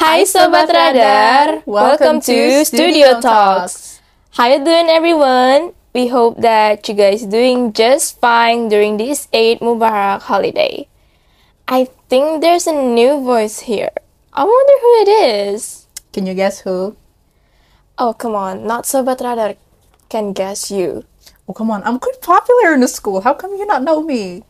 Hai Sobat Radar, welcome to Studio Talks. How you doing everyone? We hope that you guys doing just fine during this Eid Mubarak holiday. I think there's a new voice here. I wonder who it is. Can you guess who? Oh, come on, not Sobat Radar can guess you. Oh, come on. I'm quite popular in the school. How come you not know me?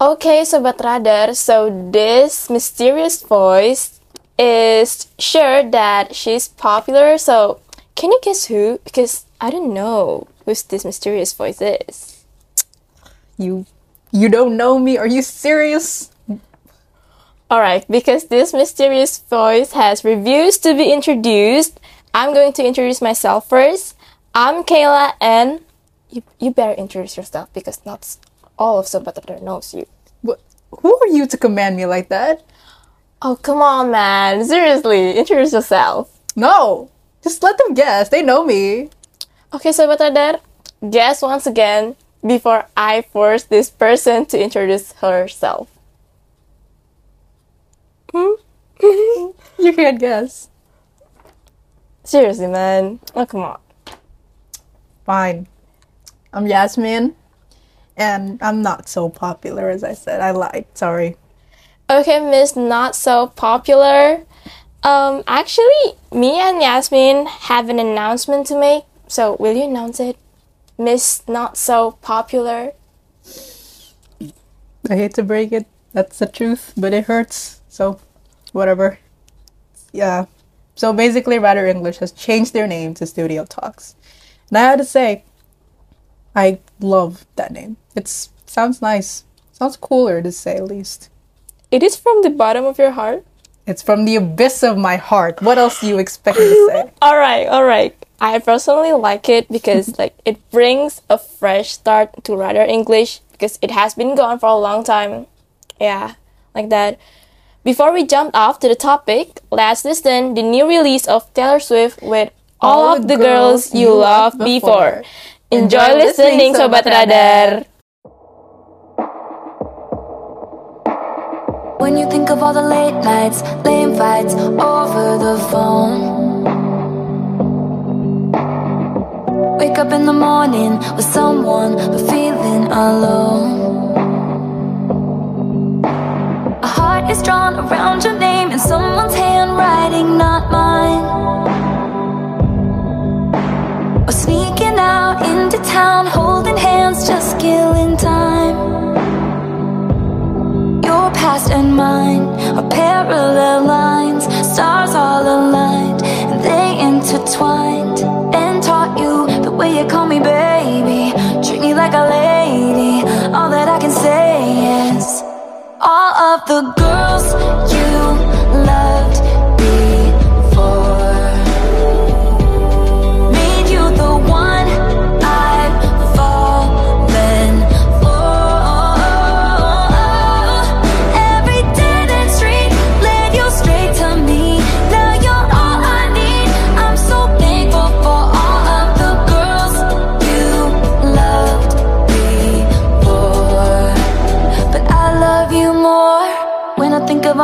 Okay, Sobat Radar, so this mysterious voice is sure that she's popular, so can you guess who? Because I don't know who's this mysterious voice is. You you don't know me? Are you serious? Alright, because this mysterious voice has refused to be introduced, I'm going to introduce myself first. I'm Kayla and you, you better introduce yourself because not all of Sobat knows you. What, who are you to command me like that? Oh, come on, man. Seriously, introduce yourself. No. Just let them guess. They know me. Okay, so Sobat Radar, guess once again before I force this person to introduce herself. Hmm? You can't guess. Seriously, man. Oh, come on. Fine. I'm Yasmin. And I'm not so popular as I said. I lied. Sorry. Okay, Miss Not So Popular. Um, actually, me and Yasmin have an announcement to make. So, will you announce it? Miss Not So Popular. I hate to break it. That's the truth, but it hurts. So, whatever. Yeah. So basically, Radar English has changed their name to Studio Talks. And I had to say, I love that name. It sounds nice. Sounds cooler to say at least. It is from the bottom of your heart. It's from the abyss of my heart. What else do you expect me to say? All right, all right. I personally like it because like it brings a fresh start to Radar English because it has been gone for a long time. Yeah, like that. Before we jump off to the topic, let's listen the new release of Taylor Swift with All, of the girls, you loved before. Enjoy listening, Sobat Radar. When you think of all the late nights, lame fights over the phone. Wake up in the morning with someone, but feeling alone. A heart is drawn around your name in someone's handwriting, not mine. Or sneaking out into town, holding hands, just killing time. Past and mine are parallel lines, stars all aligned, and they intertwined. And taught you the way you call me baby, treat me like a lady. All that I can say is, all of the girls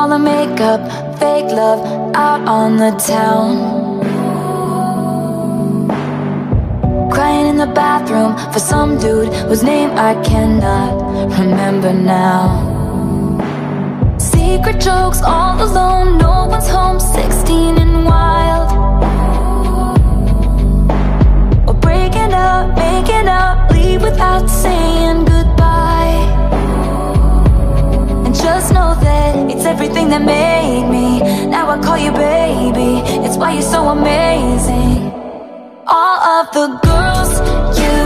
all the makeup, fake love out on the town. Crying in the bathroom for some dude whose name I cannot remember now. Secret jokes all alone, no one's home, 16 and wild. Or breaking up, making up, leave without saying goodbye. Just know that it's everything that made me. Now I call you baby, it's why you're so amazing. All of the girls you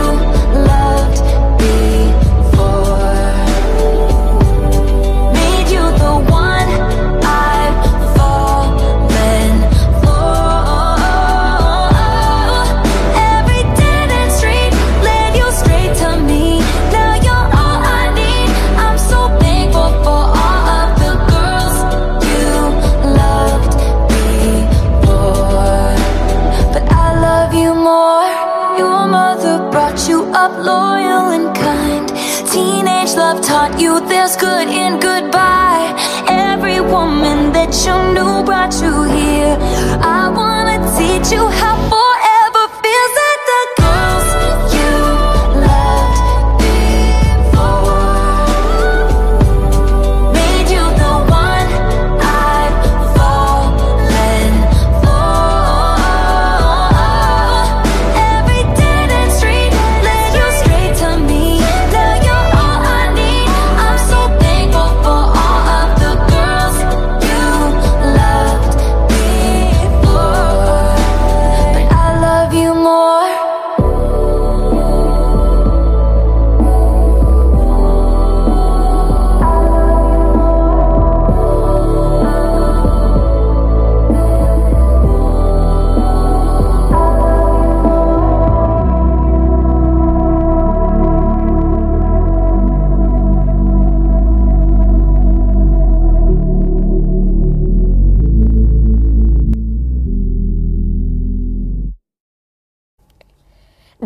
love taught you there's good in goodbye. Every woman that you knew brought you here. I wanna teach you how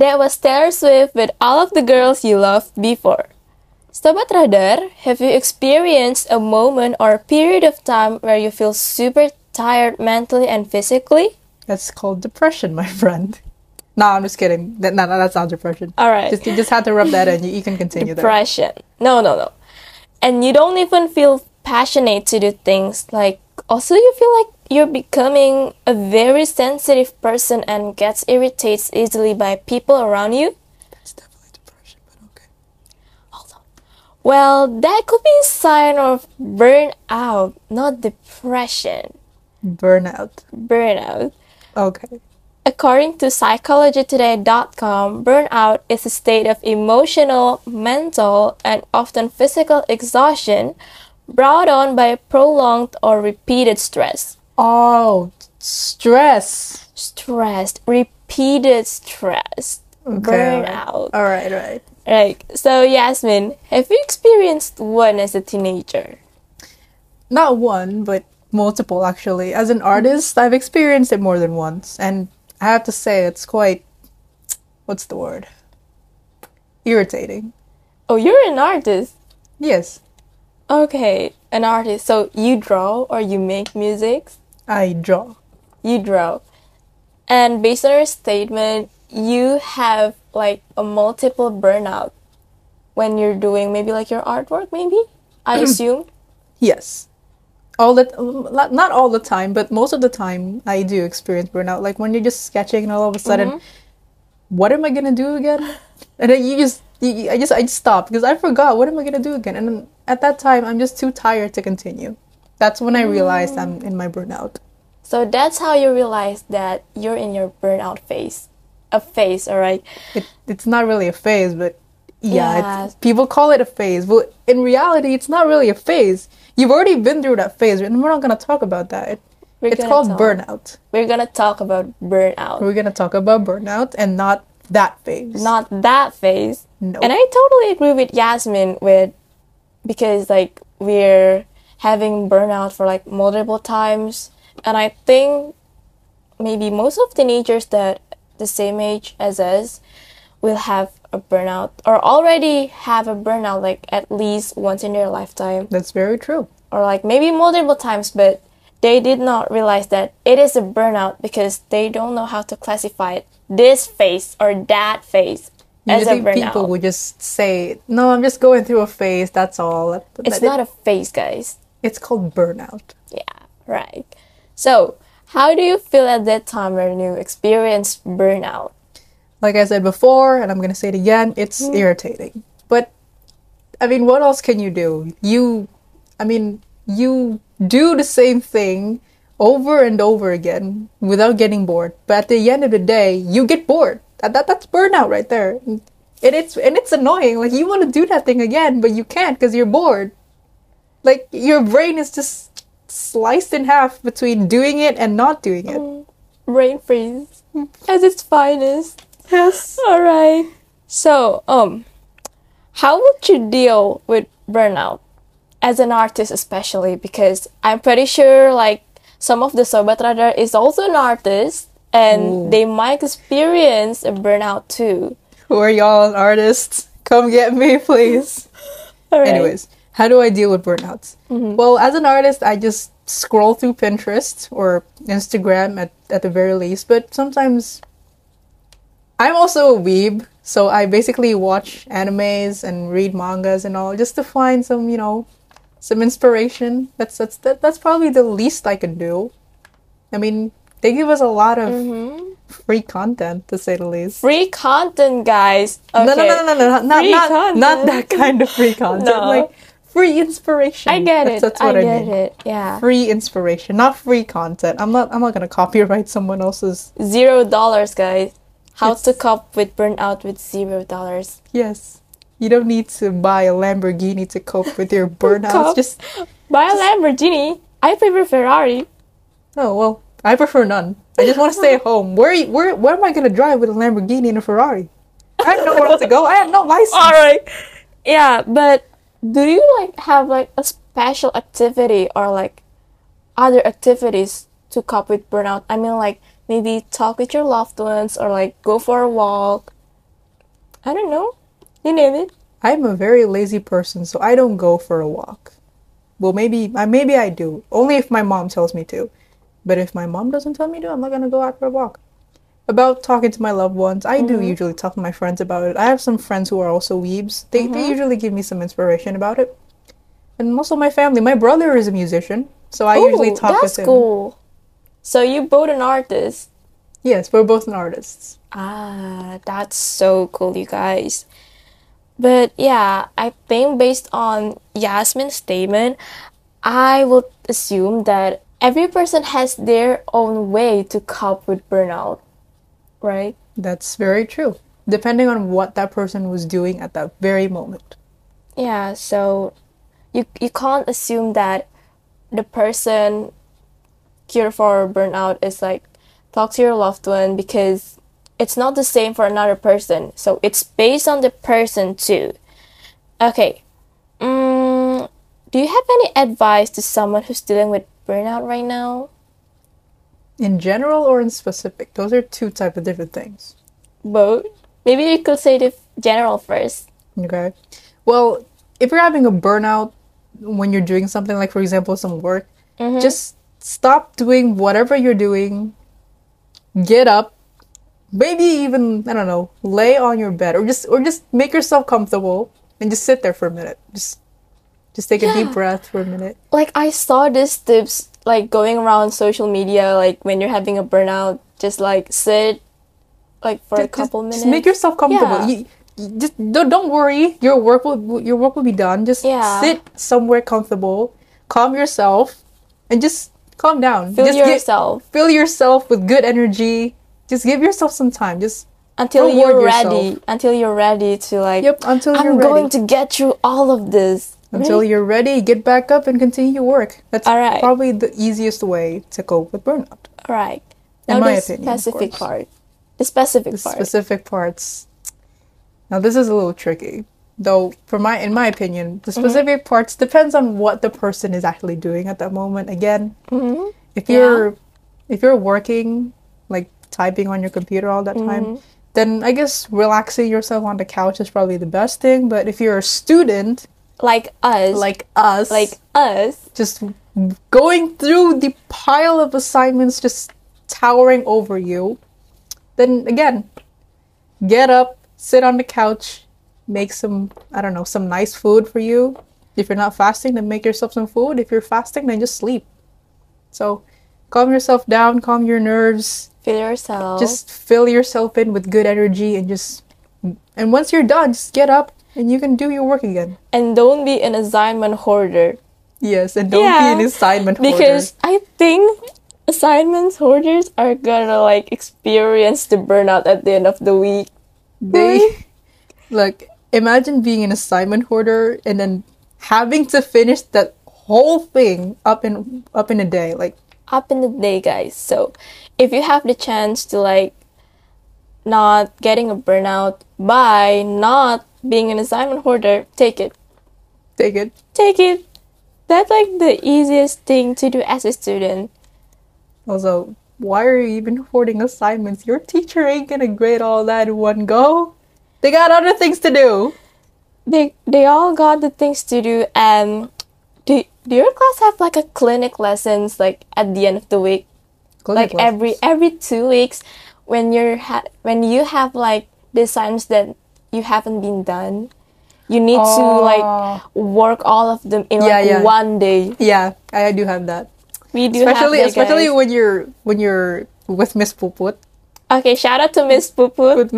That was Taylor Swift with all of the girls you loved before. Sobat Radar, have you experienced a moment or period of time where you feel super tired mentally and physically? That's called depression, my friend. No, I'm just kidding. That, no, no, that's not depression. All right. Just, you just had to rub that in. You, you can continue there. Depression. No, no, no. And you don't even feel passionate to do things. Like, also, you feel like you're becoming a very sensitive person and gets irritated easily by people around you. It's definitely depression, but okay. Hold on. Well, that could be a sign of burnout, not depression. Burnout. Burnout. Okay. According to psychologytoday.com, burnout is a state of emotional, mental, and often physical exhaustion brought on by prolonged or repeated stress. Oh, stress. Stressed, repeated stress, Okay, burnout. All right, all right. Like, so Yasmin, have you experienced one as a teenager? Not one, but multiple actually. As an artist, I've experienced it more than once, and I have to say it's quite what's the word? Irritating. Oh, you're an artist. Yes, Okay, an artist. So you draw or you make music? I draw. You draw. And based on your statement, you have like a multiple burnout when you're doing maybe like your artwork, maybe? I assume. Yes. All the not not all the time, but most of the time I do experience burnout. Like when you're just sketching and all of a sudden, mm-hmm. what am I gonna do again? And then you just I just I just stop because I forgot what am I gonna do again. And at that time I'm just too tired to continue. That's when I realized I'm in my burnout. So that's how you realize that you're in your burnout phase. A phase, alright? It, it's not really a phase, but yeah, Yeah. It's, people call it a phase. But in reality, it's not really a phase. You've already been through that phase, and we're not gonna talk about that. It- We're it's called talk. burnout. We're gonna talk about burnout. We're gonna talk about burnout and not that phase. Not that phase. No. And I totally agree with Yasmin with because like we're having burnout for like multiple times and I think maybe most of teenagers that the same age as us will have a burnout or already have a burnout like at least once in their lifetime That's very true. or like maybe multiple times but they did not realize that it is a burnout because they don't know how to classify it this phase or that phase as a Usually burnout people would just say, "No, I'm just going through a phase. That's all." It's that- not a phase, guys. It's called burnout. Yeah, right. So, how do you feel at that time when you experience burnout? Like I said before, and I'm gonna say it again, it's Mm. irritating. But I mean, what else can you do? You, I mean, you do the same thing over and over again without getting bored. But at the end of the day, you get bored. That, that that's burnout right there. And it's and it's annoying. Like you want to do that thing again, but you can't because you're bored. Like your brain is just sliced in half between doing it and not doing it. Brain freeze as its finest. Yes. All right. So, um, how would you deal with burnout as an artist, especially because I'm pretty sure like some of the Sobat Radar is also an artist and Ooh. they might experience a burnout too. Who are y'all artists? Come get me, please. Right. Anyways, How do I deal with burnouts? Mm-hmm. Well, as an artist, I just scroll through Pinterest or Instagram at, at the very least, but sometimes I'm also a weeb, so I basically watch animes and read mangas and all just to find some, you know, some inspiration. That's that's that, that's probably the least I can do. I mean, they give us a lot of mm-hmm. free content to say the least. Free content, guys. Okay. No, no, no, no, no, no, not Free not, not that kind of free content. No. Like free inspiration. I get That's- it. That's what I, get mean. it. Yeah. Free inspiration, not free content. I'm not. I'm not gonna copyright someone else's. Zero dollars, guys. How to It's- cope with burnout with zero dollars. Yes, you don't need to buy a Lamborghini to cope with your burnouts. Cope. Just Buy a Lamborghini. I prefer Ferrari. oh well. I prefer none. I just want to stay at home. Where where where am I gonna drive with a Lamborghini and a Ferrari? I have nowhere else to go. I have no license. All right. Yeah, but do you like have like a special activity or like other activities to cope with burnout? I mean, like maybe talk with your loved ones or like go for a walk. I don't know. You name it. I'm a very lazy person, so I don't go for a walk. Well, maybe I maybe I do. Only if my mom tells me to. But if my mom doesn't tell me to, I'm not gonna go out for a walk. About talking to my loved ones, I do usually talk to my friends about it. I have some friends who are also weebs. They they usually give me some inspiration about it. And also my family. My brother is a musician, so I usually talk that's with him. cool. So you both an artist. Yes, we're both an artists. Ah, that's so cool, you guys. But yeah, I think based on Yasmin's statement, I would assume that every person has their own way to cope with burnout, right? That's very true. Depending on what that person was doing at that very moment. Yeah, so you you can't assume that the person cure for burnout is like talk to your loved one because it's not the same for another person. So it's based on the person too. Okay. Mm, do you have any advice to someone who's dealing with burnout right now? In general or in specific? Those are two type of different things. Both. Maybe you could say the general first. Okay. Well, if you're having a burnout when you're doing something like, for example, some work, just stop doing whatever you're doing. Get up. Maybe even I don't know, lay on your bed or just or just make yourself comfortable and just sit there for a minute. Just just take a deep breath for a minute. like I saw these tips like going around social media like when you're having a burnout just like sit like for a couple just, minutes Just make yourself comfortable. Yeah. You, you just don't, don't worry. Your work will your work will be done. Just Yeah. sit somewhere comfortable, calm yourself, and just calm down. feel just get- yourself fill yourself with good energy. Just give yourself some time. Just until you're yourself. ready until you're ready to like yep until you're I'm going to get through all of this until you're ready, get back up and continue your work. That's All right. probably the easiest way to cope with burnout. all right In my the opinion, specific part the specific the part specific parts. Now this is a little tricky, though. For my, in my opinion, the Mm-hmm. specific parts depends on what the person is actually doing at that moment. Again, Mhm. if Yeah. you're if you're working, typing on your computer all that Mm-hmm. time, then I guess relaxing yourself on the couch is probably the best thing. But if you're a student like us like us, like us just going through the pile of assignments just towering over you, then again, get up, sit on the couch, make some, I don't know, some nice food for you. If you're not fasting, then make yourself some food. If you're fasting, then just sleep. So, calm yourself down, calm your nerves, feel yourself just fill yourself in with good energy and just and once you're done, just get up and you can do your work again. and don't be an assignment hoarder Yes, and don't Yeah, be an assignment hoarder. because I think assignments hoarders are gonna like experience the burnout at the end of the week. They hmm? like imagine being an assignment hoarder and then having to finish that whole thing up in up in a day. Like Up in the day, guys. So if you have the chance to like not getting a burnout by not being an assignment hoarder, take it. take it. Take it. That's like the easiest thing to do as a student. Also, why are you even hoarding assignments? Your teacher ain't gonna grade all that in one go. They got other things to do. they they all got the things to do and do, do your class have like a clinic lessons like at the end of the week Clinic like every lessons. every two weeks when you're ha- when you have like designs that you haven't been done you need to like Oh. work all of them in Yeah, like yeah. one day Yeah, I do have that. we do especially have that, especially guys. when you're when you're with Miss Puput. okay shout out to miss Puput.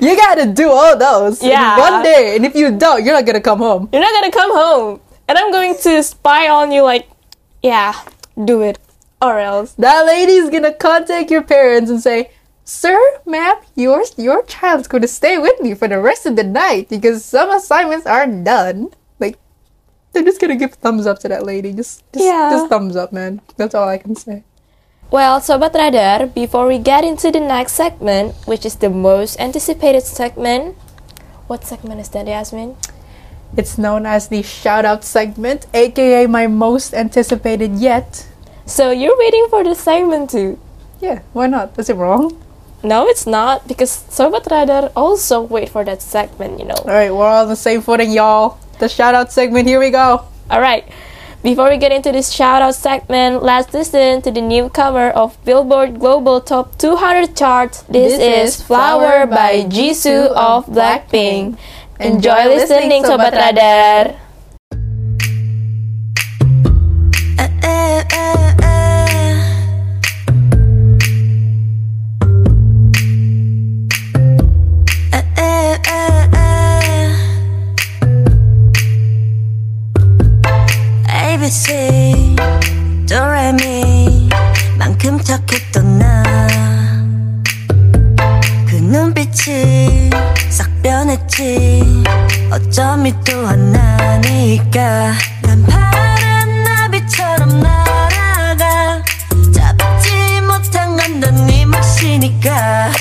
You gotta do all those Yeah. in one day, and if you don't, you're not gonna come home. you're not gonna come home and i'm going to spy on you like yeah do it or else That lady's gonna contact your parents and say, "Sir, ma'am, your your child's gonna stay with me for the rest of the night because some assignments aren't done." Like, they're just gonna give thumbs up to that lady. Just, just, Yeah. just thumbs up, man. That's all I can say. Well, Sobat Radar, before we get into the next segment, which is the most anticipated segment, what segment is that, Yasmin? It's known as the shout out segment, aka my most anticipated yet. So you're waiting for the segment too? Yeah, why not? Is it wrong? No, it's not, because Sobat Radar also wait for that segment, you know. Alright, we're all on the same footing, y'all. The shout out segment, here we go. Alright, before we get into this shout out segment, let's listen to the newcomer of Billboard Global Top 200 charts. This, is Flower by Jisoo of Blackpink. Enjoy listening, Sobat Radar. Eh, eh, eh, eh. Eh, eh, eh, eh. ABC 도레미 만큼 착했던 나그 눈빛이 싹 변했지. 어쩜 이 또한 나니까. 난 파란 나비처럼 날아가. 잡지 못한 건넌네 몫이니까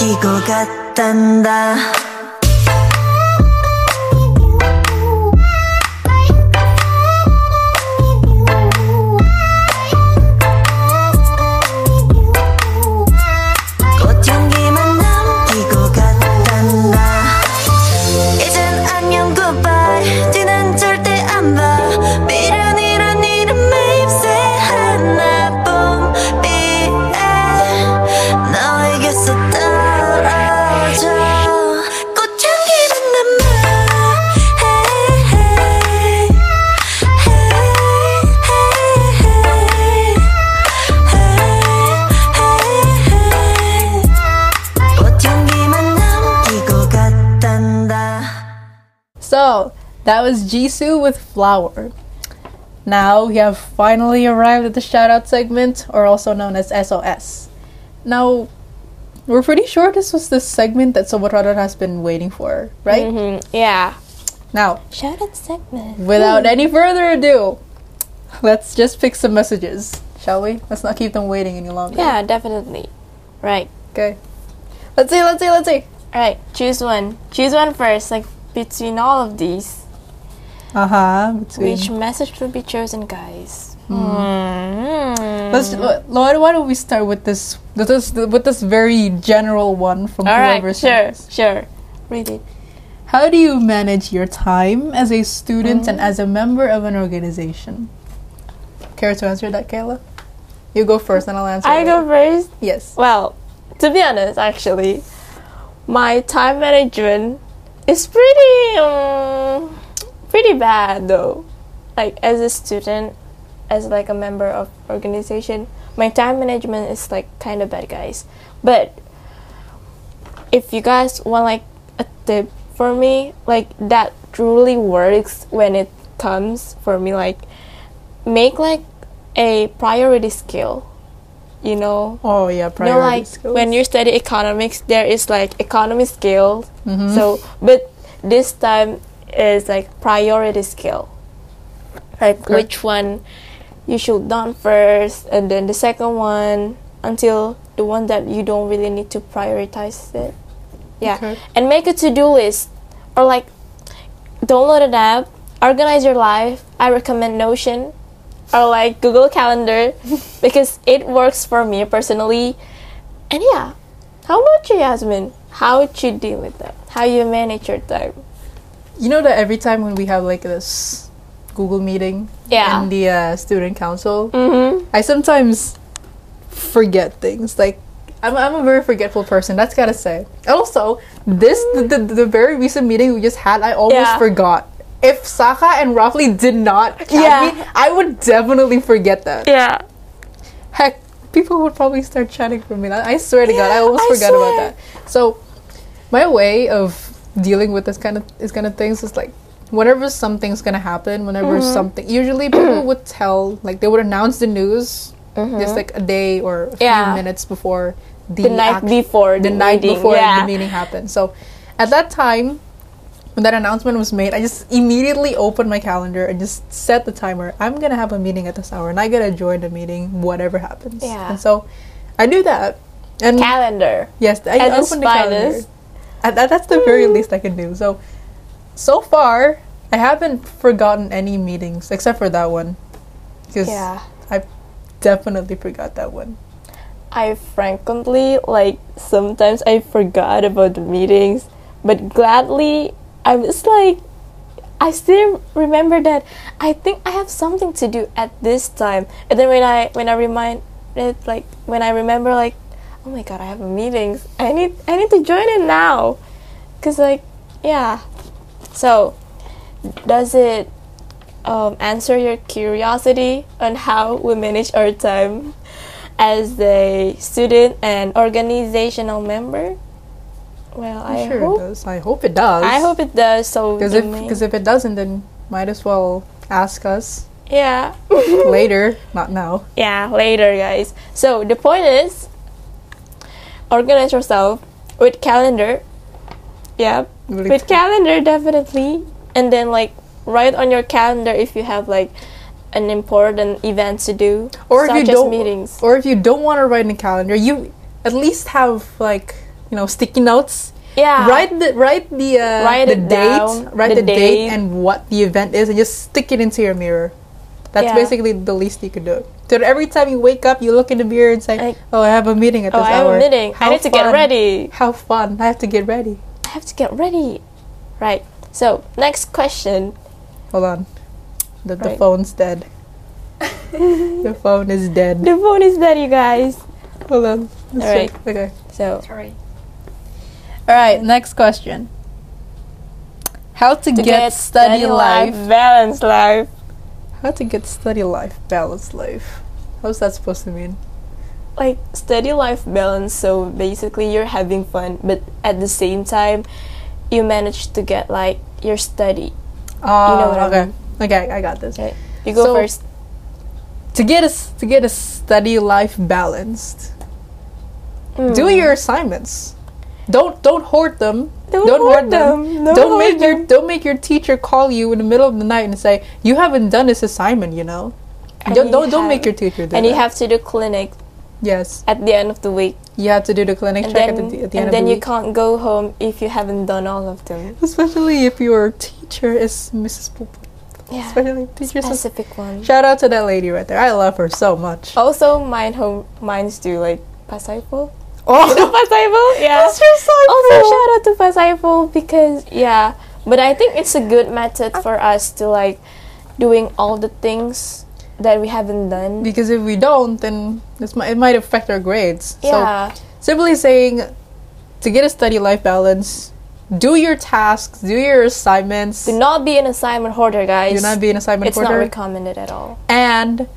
きこかったんだ。Was Jisoo with Flower. Now we have finally arrived at the shout out segment, or also known as SOS. Now, we're pretty sure this was the segment that Sobat Radar has been waiting for, right? Mm-hmm. Yeah. Now, Shout out segment. without any further ado, let's just pick some messages, shall we? Let's not keep them waiting any longer. Yeah, definitely. Right. Okay. Let's see, let's see, let's see. Alright, choose one. Choose one first, like between all of these. Uh huh. Which message will be chosen, guys? Mm. Let's why, why don't we start with this with this with this very general one from All right, whoever sure, says. sure. Read it. How do you manage your time as a student and as a member of an organization? Care to answer that, Kayla? You go first, and I'll answer. I go first. Yes. Well, to be honest, actually, my time management is pretty, um, pretty bad though. Like as a student, as like a member of organization, my time management is like kind of bad, guys. But if you guys want like a tip for me, like that truly works when it comes for me, like make like a priority skill. You know, Oh yeah, you know, priority like skills. when you study economics, there is like economy skills. Mhm. So, but this time is like priority skill. Like Okay. which one you should done first, and then the second one until the one that you don't really need to prioritize it. Yeah, Okay. and make a to-do list or like download an app, organize your life. I recommend Notion or like Google Calendar because it works for me personally. And yeah, how about you, Yasmin? How would you deal with that? How you manage your time? You know that every time when we have like this Google meeting Yeah. and the uh, student council, Mm-hmm. I sometimes forget things. Like I'm, I'm a very forgetful person. That's gotta say. Also, this the, the, the very recent meeting we just had, I almost Yeah. forgot. If Saka and Roughly did not Yeah. me, I would definitely forget that. Yeah. Heck, people would probably start chatting for me. I I swear to God, I almost I forgot about that. So, my way of dealing with this kind of this kind of things is like whenever something's gonna happen, whenever Mm-hmm. something. Usually, people would tell like they would announce the news just like a day or a few Mm-hmm. Yeah. minutes before the, The night act- before the the, night meeting. before yeah. the meeting happened. So, at that time. When that announcement was made, I just immediately opened my calendar and just set the timer. I'm gonna have a meeting at this hour, and I gotta join the meeting, whatever happens. Yeah. And so, I do that, and Calendar. yes, I As opened the calendar. That, that's the very least I can do. So, so far, I haven't forgotten any meetings except for that one, because Yeah. I definitely forgot that one. I frankly, like sometimes I forgot about the meetings, but gladly I was like I still remember that I think I have something to do at this time. And then when I when I remind it like when I remember like oh my god I have a meeting. I need I need to join it now. Cuz like yeah. So does it um, answer your curiosity on how we manage our time as a student and organizational member? Well, I sure hope it does. I hope it does. I hope it does. So because if because if it doesn't, then might as well ask us yeah, later, not now. yeah, later, guys. So the point is, organize yourself with calendar. Yeah, Really- with calendar definitely, and then like write on your calendar if you have like an important event to do, or if you as don't, meetings. or if you don't want to write in a calendar, you at least have like you know sticky notes. Yeah, Write the write the uh, Write the date, write the the, date date. and what the event is, and just stick it into your mirror. That's Yeah. basically the least you could do. So every time you wake up, you look in the mirror and say, Like- "Oh, I have a meeting at Oh, this I have hour. a meeting. I How need to get ready. How fun! I have to get ready." I have to get ready. Right. So next question. Hold on, the, the Right. phone's dead. the phone is dead. The phone is dead, you guys. Hold on. Let's Alright. check. Okay. So Sorry. All right. Next question. How to, to get, study life? balance life. How to get study life balance life? How's that supposed to mean? Like study life balance. So basically, you're having fun, but at the same time, you manage to get like your study. Oh, know what I okay. mean. Okay, I got this. Okay. You go So- first. To get us to get a study life balanced, Hmm. do your assignments. Don't don't hoard them. Don't hoard them. Don't Don't, hoard make your don't make your teacher call you in the middle of the night and say you haven't done this assignment. You know. And don't don't, don't make your teacher do and that. you have to do clinic yes, at the end of the week, you have to do the clinic and check then at the, at the and end then of the you week. can't go home if you haven't done all of them. Especially if your teacher is Mrs. Popo. Yeah. Especially teachers. and- Specific one. Shout out to that lady right there. I love her so much. Also, mine home mines do like Pasaipol. Oh, Pasaipol, yeah. That's side Also, shout out to Pasaipol because yeah. But I think it's a good method for us to like doing all the things that we haven't done. because if we don't, then this might, it might affect our grades. Yeah. So simply saying to get a study life balance, do your tasks, do your assignments. Do not be an assignment hoarder, guys. Do not be an assignment it's not hoarder. recommended at all. and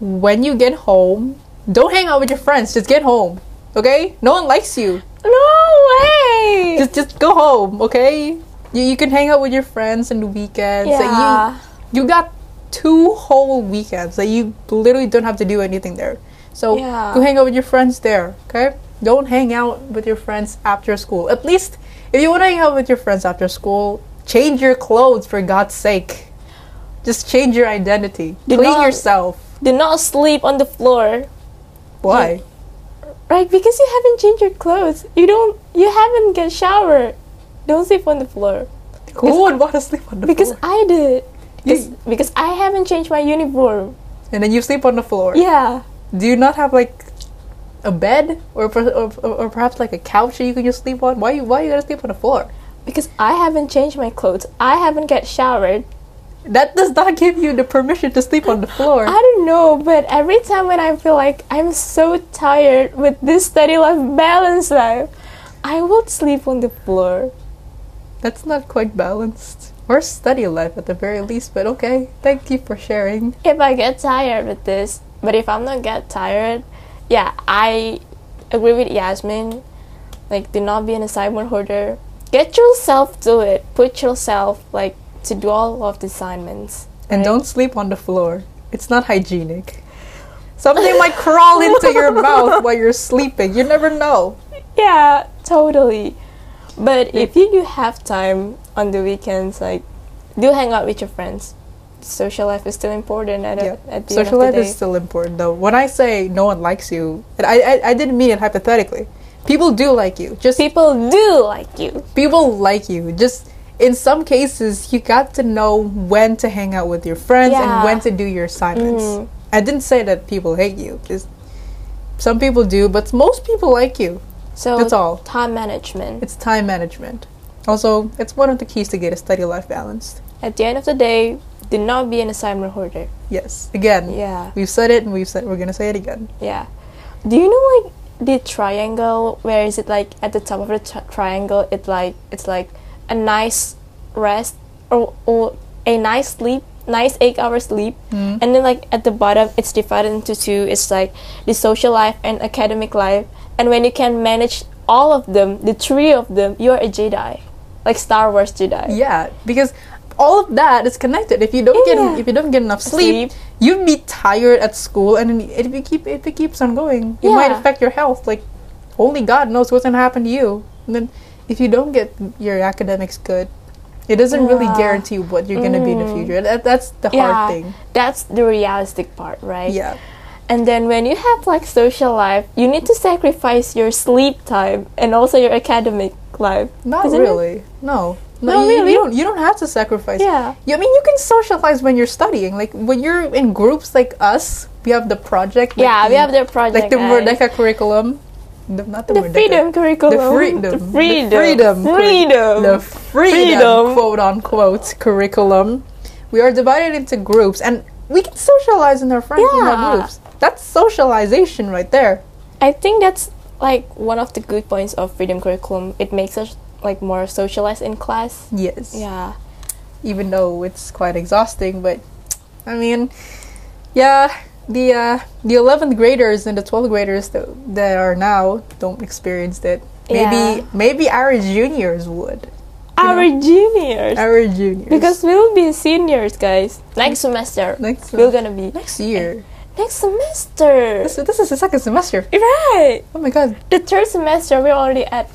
when you get home, don't hang out with your friends. Just get home. Okay? No one likes you. No way. Just just go home, okay? You, you can hang out with your friends on the weekends. Like, yeah. you you got two whole weekends that you literally don't have to do anything there. So Yeah. go hang out with your friends there, okay? Don't hang out with your friends after school. At least if you want to hang out with your friends after school, change your clothes for God's sake. Just change your identity. Do Clean not- yourself. Do not sleep on the floor. Why? Right, because you haven't changed your clothes. You don't. You haven't get shower. Don't sleep on the floor. Who would want to sleep on the Because floor? I did. Because, You- because I haven't changed my uniform. and then you sleep on the floor. Yeah. Do you not have like a bed or, or, or, or perhaps like a couch that you can just sleep on? Why you why you gotta sleep on the floor? Because I haven't changed my clothes. I haven't get showered. That does not give you the permission to sleep on the floor. I don't know, but every time when I feel like I'm so tired with this study life balance life, I would sleep on the floor. That's not quite balanced. Or study life at the very least, but okay. Thank you for sharing. If I get tired with this, but if I'm not get tired, yeah, I agree with Yasmin. Like, do not be an assignment hoarder. Get yourself to it. Put yourself like to do all of the assignments. And right? don't sleep on the floor. It's not hygienic. Something might crawl into your mouth while you're sleeping. You never know. Yeah, totally. But if you do have time on the weekends, like, do hang out with your friends. Social life is still important at, Yeah. at the Social end of life the is still important though. When I say no one likes you, and I, I I didn't mean it hypothetically. People do like you. Just People do like you. people like you. Just in some cases, you got to know when to hang out with your friends and when to do your assignments. Mm. I didn't say that people hate you. because some people do, but most people like you. So That's all. time management. It's time management. Also, it's one of the keys to get a study life balanced. At the end of the day, do not be an assignment hoarder. Yes. Again, Yeah, we've said it and we've said we're gonna say it again. yeah. Do you know like the triangle? Where is it like at the top of the tri- triangle? It like it's like a nice rest or, or a nice sleep, nice eight hour sleep, Mm. and then like at the bottom it's divided into two. It's like the social life and academic life. And when you can manage all of them, the three of them, you're a Jedi, like Star Wars Jedi. Yeah, because all of that is connected. If you don't Yeah. get if you don't get enough sleep, Sleep. you'd be tired at school, and if you keep if it keeps on going, it might affect your health. Like only God knows what's gonna happen to you. And then if you don't get your academics good, it doesn't really guarantee what you're gonna be in the Mm. future. That, that's the Yeah, hard thing. that's the realistic part, right? Yeah, And then when you have like social life, you need to sacrifice your sleep time and also your academic life. not Isn't it? really. No, no, you, really? you don't. You don't have to sacrifice. Yeah. You, I mean, you can socialize when you're studying. Like when you're in groups like us, we have the project. like yeah, we have their project. like the. Merdeka curriculum. The, not the, The freedom curriculum. The freedom. The The freedom. freedom. Freedom. The freedom, Freedom. quote unquote, curriculum. We are divided into groups and we can socialize in our friends in our groups. That's socialization right there. I think that's like one of the good points of freedom curriculum. It makes us like more socialized in class. Yes. Yeah. Even though it's quite exhausting, but I mean, yeah, the uh, the 11th graders and the 12th graders that, that are now don't experience that. Maybe Yeah. maybe our juniors would. Our juniors. Our juniors. because we'll be seniors, guys. Next semester. next We're gonna be next year. next semester. This, this is the second semester. Right. Oh my god. The third semester, we're already at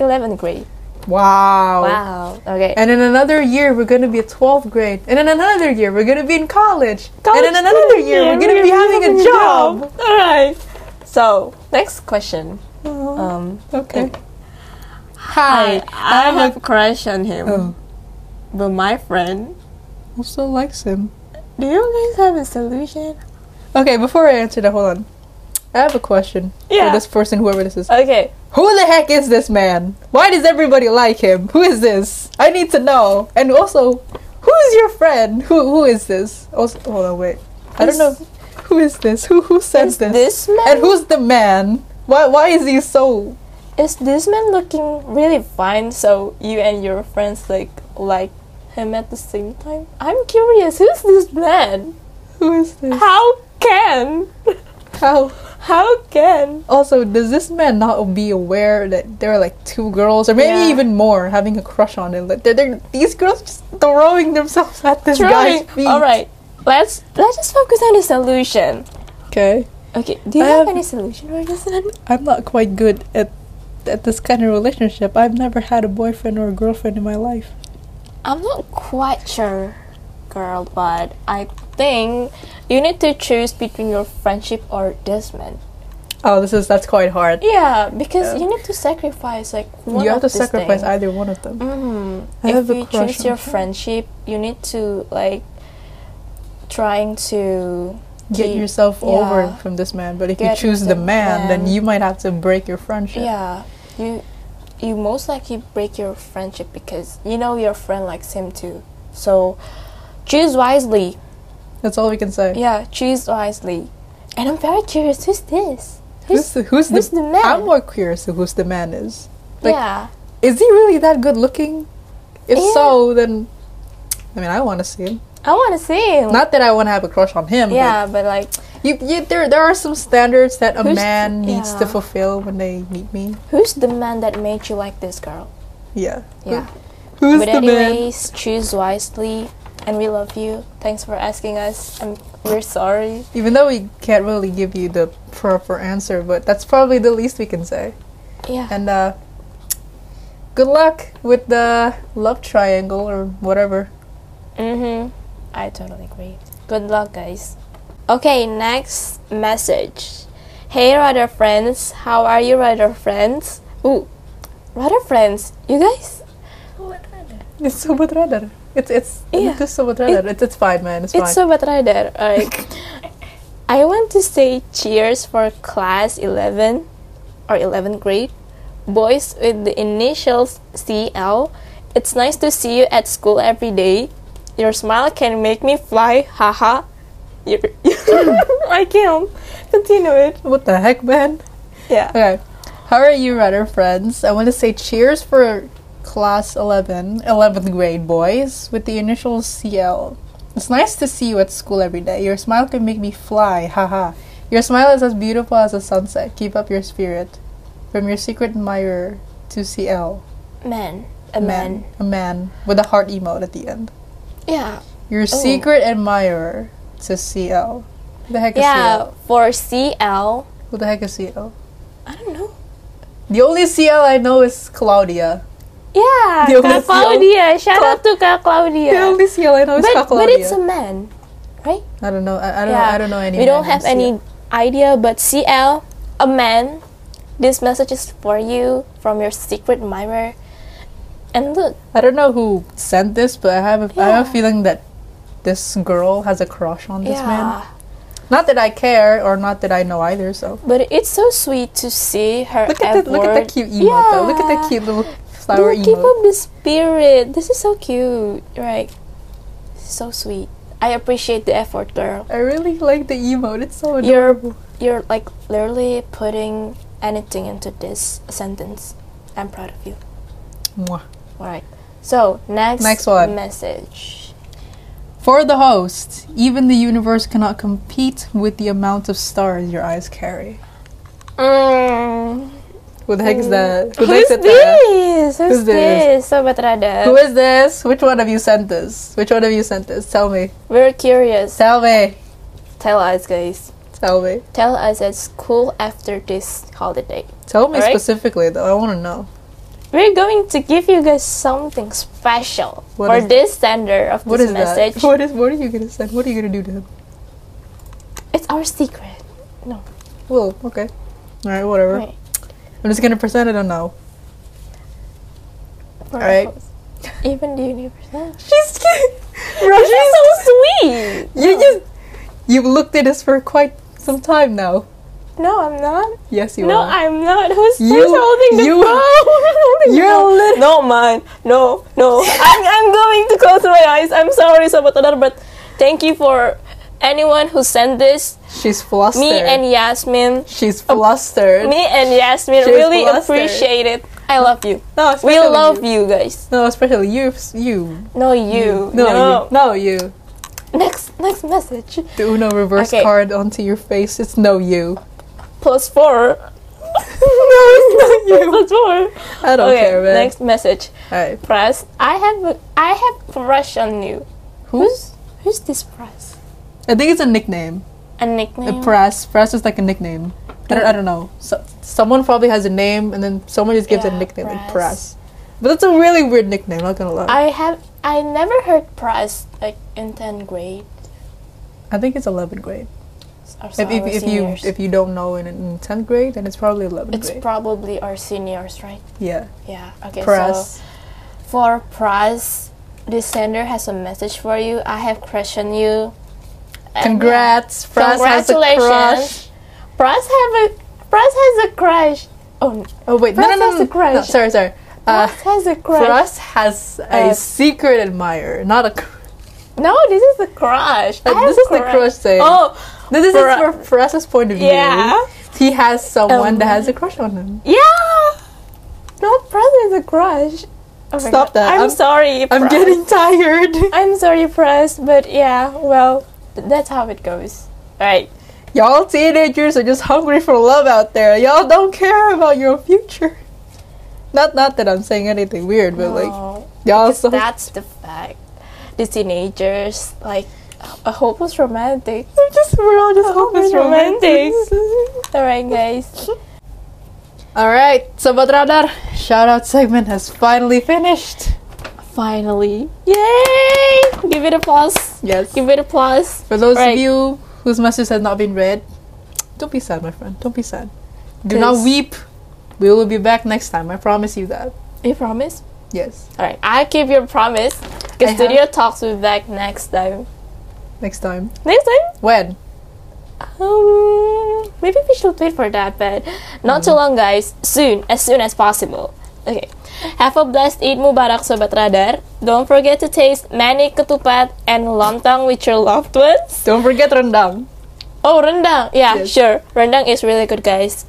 11th grade. Wow. Wow. Okay. And in another year, we're going to be a 12th grade. And in another year, we're going to be in college. and in another year, we're going to be having a job. All right. So next question. Um. Okay. Hi. I have a crush on him, Oh. but my friend also likes him. Do you guys have a solution? Okay, before I answer that, hold on. I have a question Yeah. for this person, whoever this is. Okay. Who the heck is this man? Why does everybody like him? Who is this? I need to know. And also, who is your friend? Who who is this? Also, hold on, wait. I don't know. Who is this? Who who sent Is this? this man? And who's the man? Why why is he so? Is this man looking really fine? So you and your friends like like him at the same time? I'm curious. Who's this man? Who is this? How can? How? How can? Also, does this man not be aware that there are like two girls, or maybe Yeah. even more, having a crush on him? Like, they're, they're, these girls just throwing themselves at this Try. guy's feet. All right. Let's let's just focus on the solution. Okay. Okay. Do you have have- any solution for this? I'm not quite good at at this kind of relationship. I've never had a boyfriend or a girlfriend in my life. I'm not quite sure, girl, but I think you need to choose between your friendship or this man. Oh, this is that's quite hard. Yeah, because Yeah. you need to sacrifice like one you have to sacrifice things. either one of them. Mm. I If you choose your him. friendship, you need to like trying to Get keep- yourself yeah. over from this man. But if you choose the the man, then you might have to break your friendship. Yeah, you you most likely break your friendship because you know your friend likes him too. So choose wisely. That's all we can say. Yeah, choose wisely. And I'm very curious. Who's this? Who's the who's, who's the, the man? I'm more curious to who's the man is. like- yeah. Is he really that good looking? If Yeah. so, then I mean, I want to see him. I want to see him. Not that I want to have a crush on him. yeah, but like, you, you, there, there are some standards that a Who's- man needs to fulfill when they meet me. who's the man that made you like this girl? Yeah. Yeah. Who's but the man? anyways, choose wisely, and we love you. Thanks for asking us. And we're sorry. Even though we can't really give you the proper answer, but that's probably the least we can say. Yeah. And uh, good luck with the love triangle or whatever. Mm-hmm. I totally agree. Good luck, guys. Okay, next message. Hey, Radar friends. How are you, Radar friends? Ooh, Radar friends. You guys? It's so much rather. It's it's Yeah. it's so much rather. It's it's fine, man. It's, It's fine. so bad Like, I want to say cheers for class 11 or 11th grade. Boys with the initials CL. It's nice to see you at school every day. Your smile can make me fly. Haha. I can't. Continue it. what the heck, man? Yeah. Okay. How are you, Radar friends? I want to say cheers for class 11, 11th grade boys with the initials CL. It's nice to see you at school every day. Your smile can make me fly, haha. Your smile is as beautiful as a sunset. Keep up your spirit. From your secret admirer to CL. Man. A man. A man with a heart emote at the end. Yeah. Your oh. secret admirer to CL. Who the heck is Yeah. CL? For CL. Who the heck is CL? I don't know. The only CL I know is Claudia. Yeah. The Kak. Claudia. Shout Cla- out to Kak Claudia. The only CL I know is but, Claudia. but it's a man, right? I don't know. I, I don't. yeah. I don't know any. We don't have any idea, but CL, a man. This message is for you from your secret admirer. And look, I don't know who sent this, but I have. A, I have a feeling that this girl has a crush on this yeah. man. Not that I care, or not that I know either. So But it's so sweet to see her look at that. Look at that cute emote. Though. Look at that cute little flower Dude, keep emote. up the spirit. This is so cute. Right. So sweet. I appreciate the effort, girl. I really like the emote. It's so You're adorable. you're like literally putting anything into this sentence. I'm proud of you. Mwah. Alright. So next Next one. message. For the host, even the universe cannot compete with the amount of stars your eyes carry. Mm. Who the heck is oh. that? Who Who's this? Who's, Who's this? Sobat Who is this? Which one of you sent this? Which one of you sent this? Tell me. We're curious. Tell me. Tell us, guys. Tell me. Tell us at school after this holiday. Tell me Alright. specifically though. I want to know. We're going to give you guys something special What for this sender of What this is message. that? What is? What are you gonna send? What are you gonna do to him? It's our secret. No. Well, okay. All right, whatever. Right. I'm just gonna present it or no. For Alright. us. Even the universe. She's This is so sweet. You just you've looked at us for quite some time now. No, I'm not. Yes, you No, are. No, I'm not. Who's, You- who's holding the you- phone? You're lit- No, man. No, no. I'm, I'm going to close my eyes. I'm sorry, Sobat Radar, but thank you for anyone who sent this. She's flustered. Me and Yasmin. she's flustered. Me and Yasmin She's really flustered. appreciate it. I love you. no, We love you guys. No, especially you. You. No, you. No, No. you. No, you. Next, next message. The Uno reverse Okay. card onto your face. It's no you. Plus four. no, it's not you. Plus four. I don't okay, care, man. next message. Alright. Press. I have a, I have crush on you. Who's? Who's this Press? I think it's a nickname. A nickname. A press. Press is like a nickname. I don't, I don't know. So, someone probably has a name, and then someone just gives a Yeah, nickname like Press. press. But that's a really weird nickname. Not gonna lie. I, I have. I never heard Press like in tenth grade. I think it's 11th grade. Or If, so if, if you if you don't know in, in 10th grade, then it's probably 11th it's grade. probably our seniors, right? yeah. Yeah. Okay. Press. So for Press, this sender has a message for you. I have on you. Congrats. yeah, Press has a Congratulations. crush. Press have a Press has a crush. Oh, Oh wait, no, Press no, no, has a crush. no, Sorry, sorry. Uh, Press has a crush. Press has a Uh, secret admirer, not a. No, this is the crush. Uh, this is the crush. thing. Oh, No, this is for Press's point of view. Yeah. He has someone Um, that has a crush on him. yeah. No, Press is a crush. Oh Stop God. that. I'm, I'm- sorry. I'm getting tired. I'm sorry, Press, but yeah, well, th- that's how it goes. Alright. Y'all teenagers are just hungry for love out there. Y'all don't care about your future. Not not that I'm saying anything weird, but like y'all so that's the fact. The teenagers, like, a hopeless romantic. we're just we're all just Hopeless romantics. romantics. Alright, guys. Alright, Sobat Radar, shout out segment has finally finished. Finally. Yay! Give it a applause. Yes. Give it a applause. For those Right. of you whose message has not been read, don't be sad, my friend. Don't be sad. Do not weep. We will be back next time. I promise you that. You promise? Yes. Alright, I keep your promise. I Because have- Studio Talks will be back next time. Next time. Next time? When? Um, maybe we should wait for that, but not too long, guys. Soon, as soon as possible. Okay. Have a blessed Eid Mubarak, Sobat Radar. Don't forget to taste mani ketupat and lontong with your loved ones. Don't forget rendang. Oh, rendang. Yeah, Yes. sure. Rendang is really good, guys.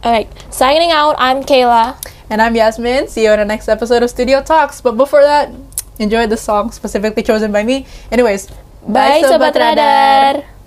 Alright, signing out. I'm Kayla. And I'm Yasmin. See you in the next episode of Studio Talks. But before that, enjoy the song specifically chosen by me. Anyways, Bye, Sobat Radar.